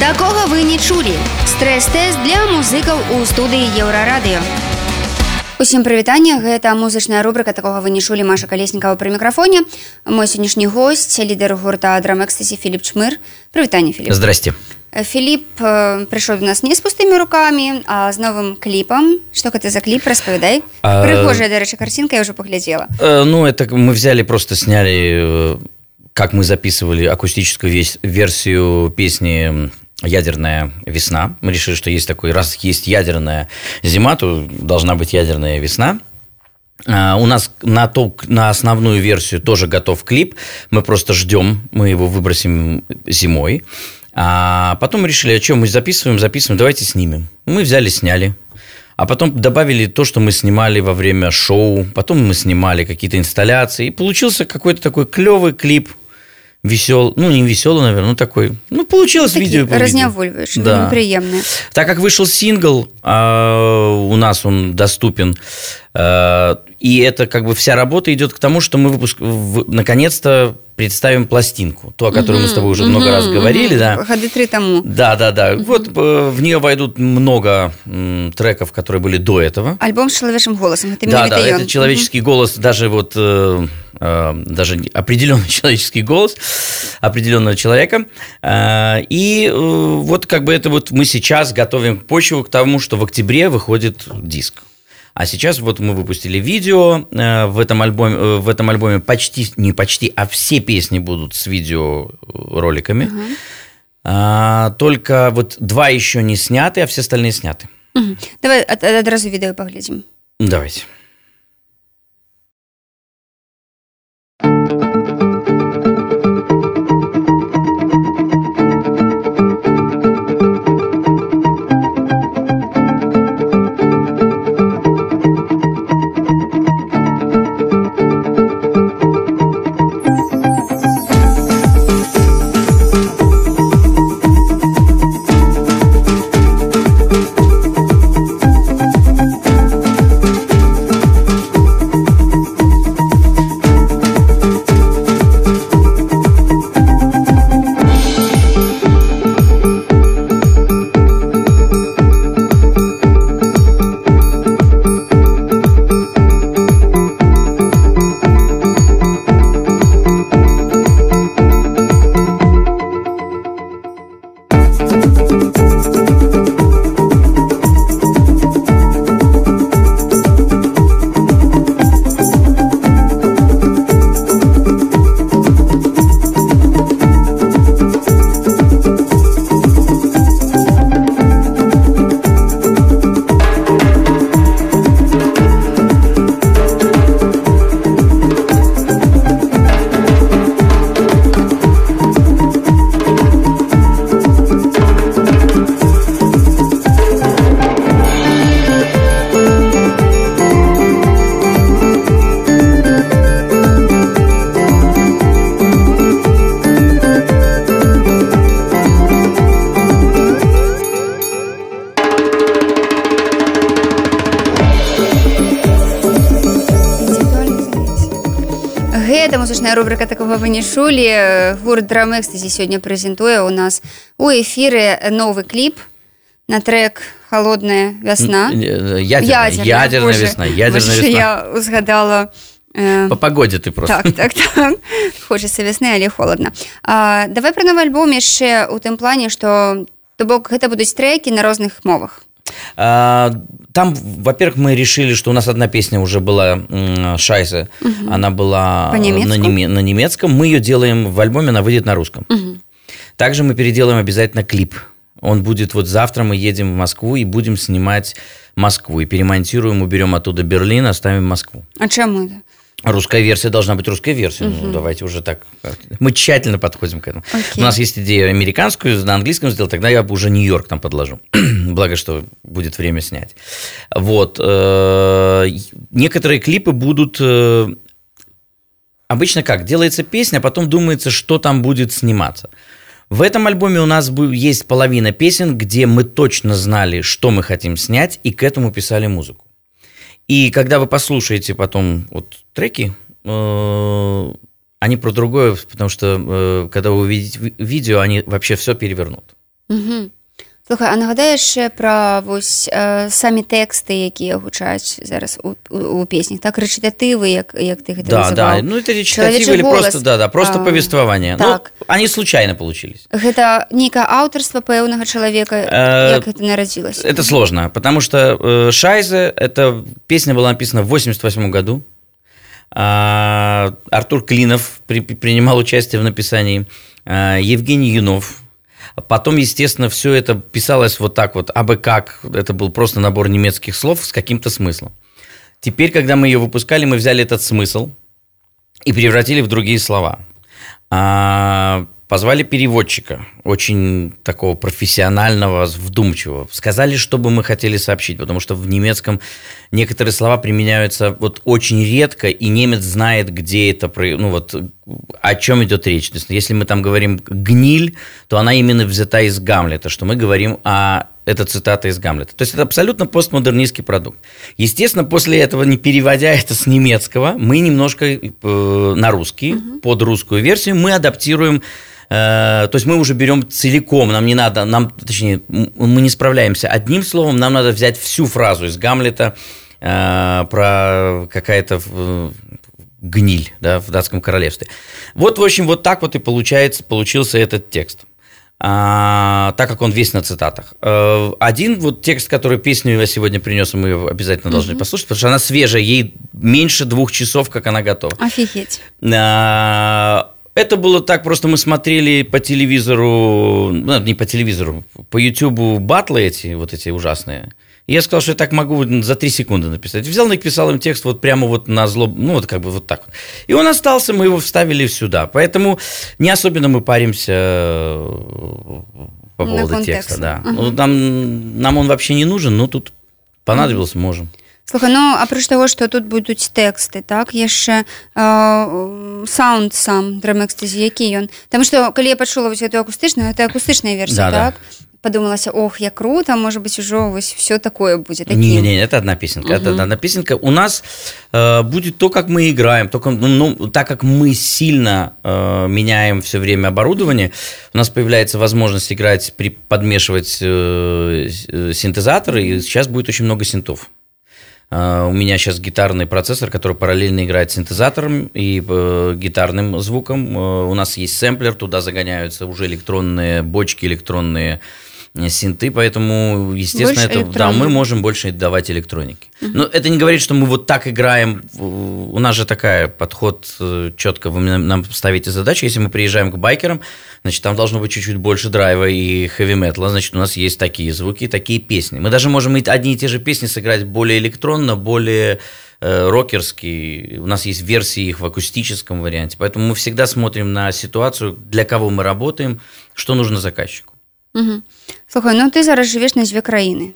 Такога вы не чулі. Стрэс-тэст для музыкаў у студыі Еўрарадыё. Усім прывітання гэта музычная рубрика такога вы не чулі Маша калеснікава пры мікрафоне. Мой сённяшні гость лідар гурта драмэкстасі Філіп чмыр прывітанне Філіп. Здрасте Філіп э, прыйшоў до нас не з пустымі руками а з новым кліпам. Что гэта за кліп распавядай. Прыгожая дарэчы карцінка я уже паглядзела. Э, ну это мы взяли просто сняли э, как мы записывали акустическую весь версию песни ядерная весна мы решили что есть такой раз есть ядерная зима то должна быть ядерная весна А, У нас на, то, на основную версию тоже готов клип. Мы просто ждем, мы его выбросим зимой. А потом мы решили, а что мы записываем, записываем, давайте снимем. Мы взяли, сняли. А потом добавили то, что мы снимали во время шоу. Потом мы снимали какие-то инсталляции. И получился какой-то такой клевый клип. Весел, ну не веселый, наверное, ну такой. Ну, получилось видео. по видео. разнявольваешь Да. прыемна Так как вышел сингл, а, у нас он доступен, а, и это как бы вся работа идет к тому, что мы выпуск... в- наконец-то представим пластинку, ту, о которой мы с тобой уже много раз говорили, да. гады тры таму Да, да, да. Вот э, в нее войдут много м, треков, которые были до этого. альбом з чалавечым голасам гэта Да, да, это человеческий голос, даже вот э, даже не- определенный человеческий голос определенного человека. Э, и э, вот как бы это вот мы сейчас готовим почву к тому, что в октябре выходит диск. А сейчас вот мы выпустили видео э, в этом альбоме, э, в этом альбоме почти не почти, а все песни будут с видеороликами. А, только вот два еще не сняты, а все остальные сняты. Мгм. давай ад- ад- адразу відэо паглядзім Давайте. Гэта музычная рубрика такога вы не чулі гурт драмэкстазі сёння прэзентуе у нас у эфіры новы кліп на трек холодная вясна Ядерная, ядерная, ядерная весна, ядерная весна. я узгадала э, По погоде ты просто. так так так. Хочацца вясны але холодна а, давай пра новы альбом яшчэ у тым плане што то бок гэта будуць трекі на розных мовах Там, во-первых, мы решили, что у нас одна песня уже была Шайза, она была По-немецку? на, неме- на немецком. Мы ее делаем в альбоме, она выйдет на русском. Также мы переделаем обязательно клип. Он будет вот завтра мы едем в Москву и будем снимать Москву. И перемонтируем, уберем оттуда Берлин, оставим Москву. А чаму это? Русская версия должна быть русская версия. Ну, давайте уже так. Мы тщательно подходим к этому. Окей. У нас есть идея американскую на английском сделать, тогда я бы уже Нью-Йорк там подложу. Благо, что будет время снять. Вот. э, Некоторые клипы будут э, Обычно как? Делается песня, а потом думается, что там будет сниматься. В этом альбоме у нас есть половина песен, где мы точно знали, что мы хотим снять, и к этому писали музыку. И когда вы послушаете потом вот треки, э, они про другое, потому что когда вы увидите ви- видео, они вообще все перевернут. Угу. Слухай, а нагадаеш яшчэ пра вось э, самі тэксты якія гучаць зараз у, у, у песнях так рэчытатывы як як ты гэта да называл. да ну это речитативы или голос. просто да да просто А, повествование так. ну, они случайно получились гэта нейкае аўтарства пэўнага чалавека Э, як гэта нарадзілася Это сложно, потому что э, Шайзе, эта песня была написана в 88 году. А, Артур Клинов при- при- принимал участие в написании, а, Евгений Юнов. Потом, естественно, все это писалось вот так вот, абы как. Это был просто набор немецких слов с каким-то смыслом. Теперь, когда мы ее выпускали, мы взяли этот смысл и превратили в другие слова. А, позвали переводчика, очень такого профессионального, вдумчивого. Сказали, что бы мы хотели сообщить, потому что в немецком некоторые слова применяются вот очень редко, и немец знает, где это, ну вот, о чем идет речь. То есть, если мы там говорим «гниль», то она именно взята из Гамлета, что мы говорим о это цитата из Гамлета. То есть это абсолютно постмодернистский продукт. Естественно, после этого, не переводя это с немецкого, мы немножко э, на русский, под русскую версию, мы адаптируем то есть мы уже берем целиком, нам не надо, нам, точнее, мы не справляемся одним словом, нам надо взять всю фразу из Гамлета э, про какая-то э, гниль да, в датском королевстве. Вот, в общем, вот так вот и получается, получился этот текст. А, так как он весь на цитатах. Э, Один вот текст, который песню я сегодня принес, мы ее обязательно должны послушать, потому что она свежая, ей меньше двух часов, как она готова. офігеть А, Это было так, просто мы смотрели по телевизору, ну, не по телевизору, по Ютубу батлы эти, вот эти ужасные. И я сказал, что я так могу за три секунды написать. Взял, написал им текст вот прямо вот на зло, ну вот как бы вот так вот. И он остался, мы его вставили сюда. Поэтому не особенно мы паримся э, по поводу текста. Да. Ага. Ну, нам, нам он вообще не нужен, но тут понадобился, можем. Слухай, ну апроч таго што тут будуць тэксты так яшчэ э, саунд сам драмэкстазі які ён Таму што калі я пачула вось эту акустычную это акустычная версія Да, да. так падумалася ох як круто можа быть ужо вось все такое будзе такім. Не, не, это одна песенка. Это Мгм. одна песенка. У нас э, будет то, как мы играем, только, ну, ну, так как мы сильно э, меняем все время оборудование, у нас появляется возможность играть, при, подмешивать э, с- э, синтезаторы, и сейчас будет очень много синтов. Э, У меня сейчас гитарный процессор, который параллельно играет синтезатором и э, гитарным звуком. Э, У нас есть сэмплер, туда загоняются уже электронные бочки, электронные синты, поэтому, естественно, Больше это, да, мы можем больше давать электроники. Но это не говорит, что мы вот так играем. У нас же такая подход э, четко. Вы нам ставите задачу. Если мы приезжаем к байкерам, значит, там должно быть чуть-чуть больше драйва и хэви-металла. Значит, у нас есть такие звуки, такие песни. Мы даже можем и одни и те же песни сыграть более электронно, более э, рокерские. У нас есть версии их в акустическом варианте. Поэтому мы всегда смотрим на ситуацию, для кого мы работаем, что нужно заказчику. Мгм. Слухай ну ты зараз жывеш на дзве краіны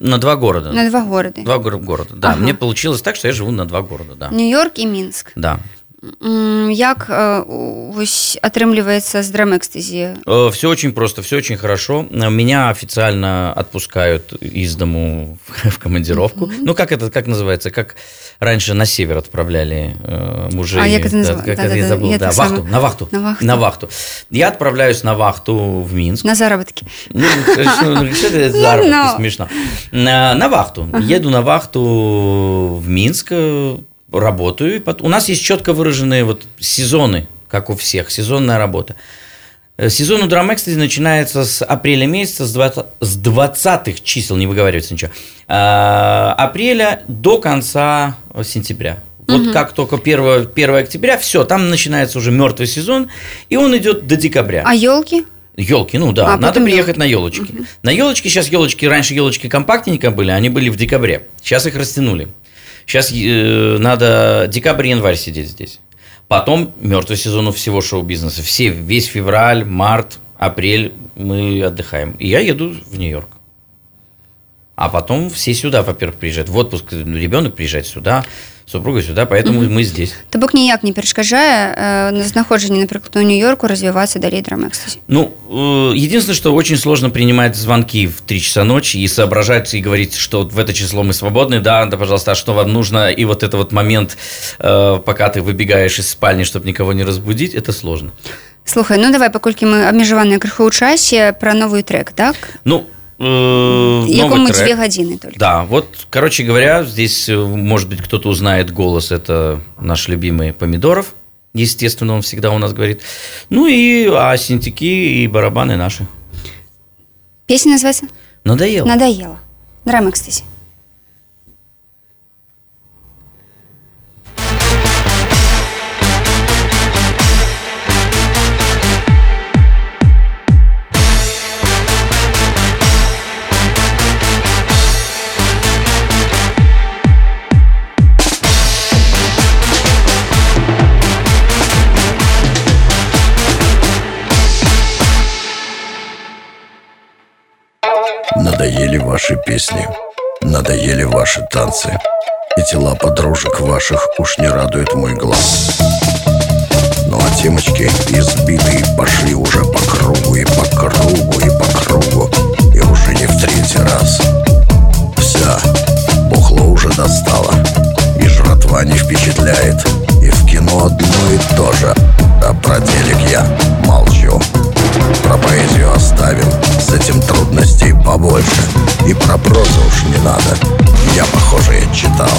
На два города. на два горады Два горо- города, да. Ага. Мне получилось так, что я живу на два города, да. Нью-Йорк і мінск Да. М, як э, у- вось атрымліваецца з драмэкстазі Все очень просто, все очень хорошо. Э, Меня официально отпускают из дому в командировку. Ну, как это, как называется? Как раньше на север отправляли э, мужей. А, як это Да, называется? Как это Да-да-да, я забыл? я Да, так вахту, само. на вахту. На вахту. На вахту. Я отправляюсь на вахту в Минск. на заработкі Ну, что что это заработки ну. смешно. На, на вахту. Еду на вахту в Минск, э, работаю. У нас есть четко выраженные вот сезоны, как у всех, сезонная работа. Э, Сезон у Drum Экстази начинается с апреля месяца, с 20, с 20 чисел, не выговаривается ничего, а, апреля до конца сентября. Вот как только 1, 1 октября, все, там начинается уже мертвый сезон, и он идет до декабря. а ёлкі Елки, ну да, А, надо приехать ёлки. на елочки. На елочки сейчас елочки, раньше елочки компактненько были, они были в декабре. Сейчас их растянули. Сейчас э, надо декабрь, январь сидеть здесь. Потом мертвый сезон у всего шоу-бизнеса. Все, весь февраль, март, апрель мы отдыхаем. И я еду в Нью-Йорк. А потом все сюда, во-первых, приезжают. В отпуск ну, ребенок приезжает сюда, супруга сюда, поэтому мы здесь. То бок ніяк не перашкаджае э, на знаходжанні напрыклад у нью-йорку развівацца далей драмэкстазі Ну, э, единственное, что очень сложно принимать звонки в 3 часа ночи и соображать, и говорить, что вот в это число мы свободны, да, да, пожалуйста, а что вам нужно, и вот это вот момент, э, пока ты выбегаешь из спальни, чтобы никого не разбудить, это сложно. Слухай, ну давай, паколькі мы абмежаваныя крыху ў часе пра новый трек, так? Ну, э, Якому новый трек. две гадзіны только. Да, вот, короче говоря, здесь, э, может быть, кто-то узнает голос, это наш любимый Помидоров, естественно, он всегда у нас говорит. Ну и а синтики и барабаны наши. Песня называется Надоело. «Надоело». Драма, кстати. Надоели ваши танцы. И тела подружек ваших уж не радует мой глаз. Ну а темочки избитые пошли уже по кругу и по кругу и по кругу. И уже не в третий раз. Вся бухло уже достала. И жратва не впечатляет. И в кино одно и то же. А про телек я молчу. Про поэзию оставим, с этим трудностей побольше. И про прозу уж не надо, я похожее читал.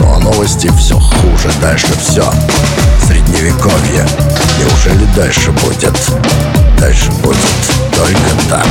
Ну а новости все хуже, дальше все Средневековье, неужели дальше будет? Дальше будет только так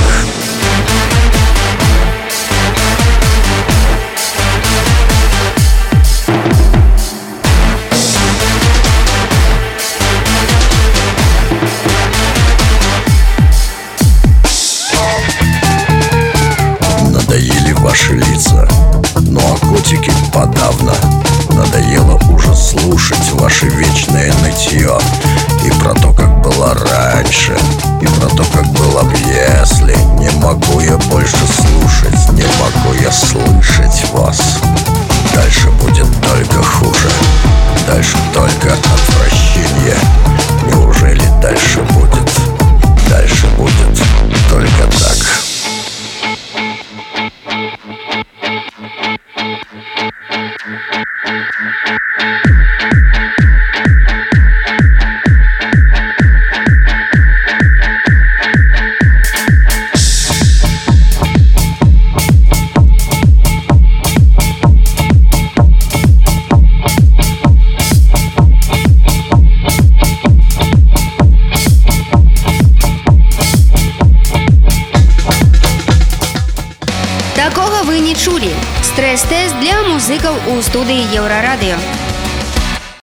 у студыі Еўрарадыё.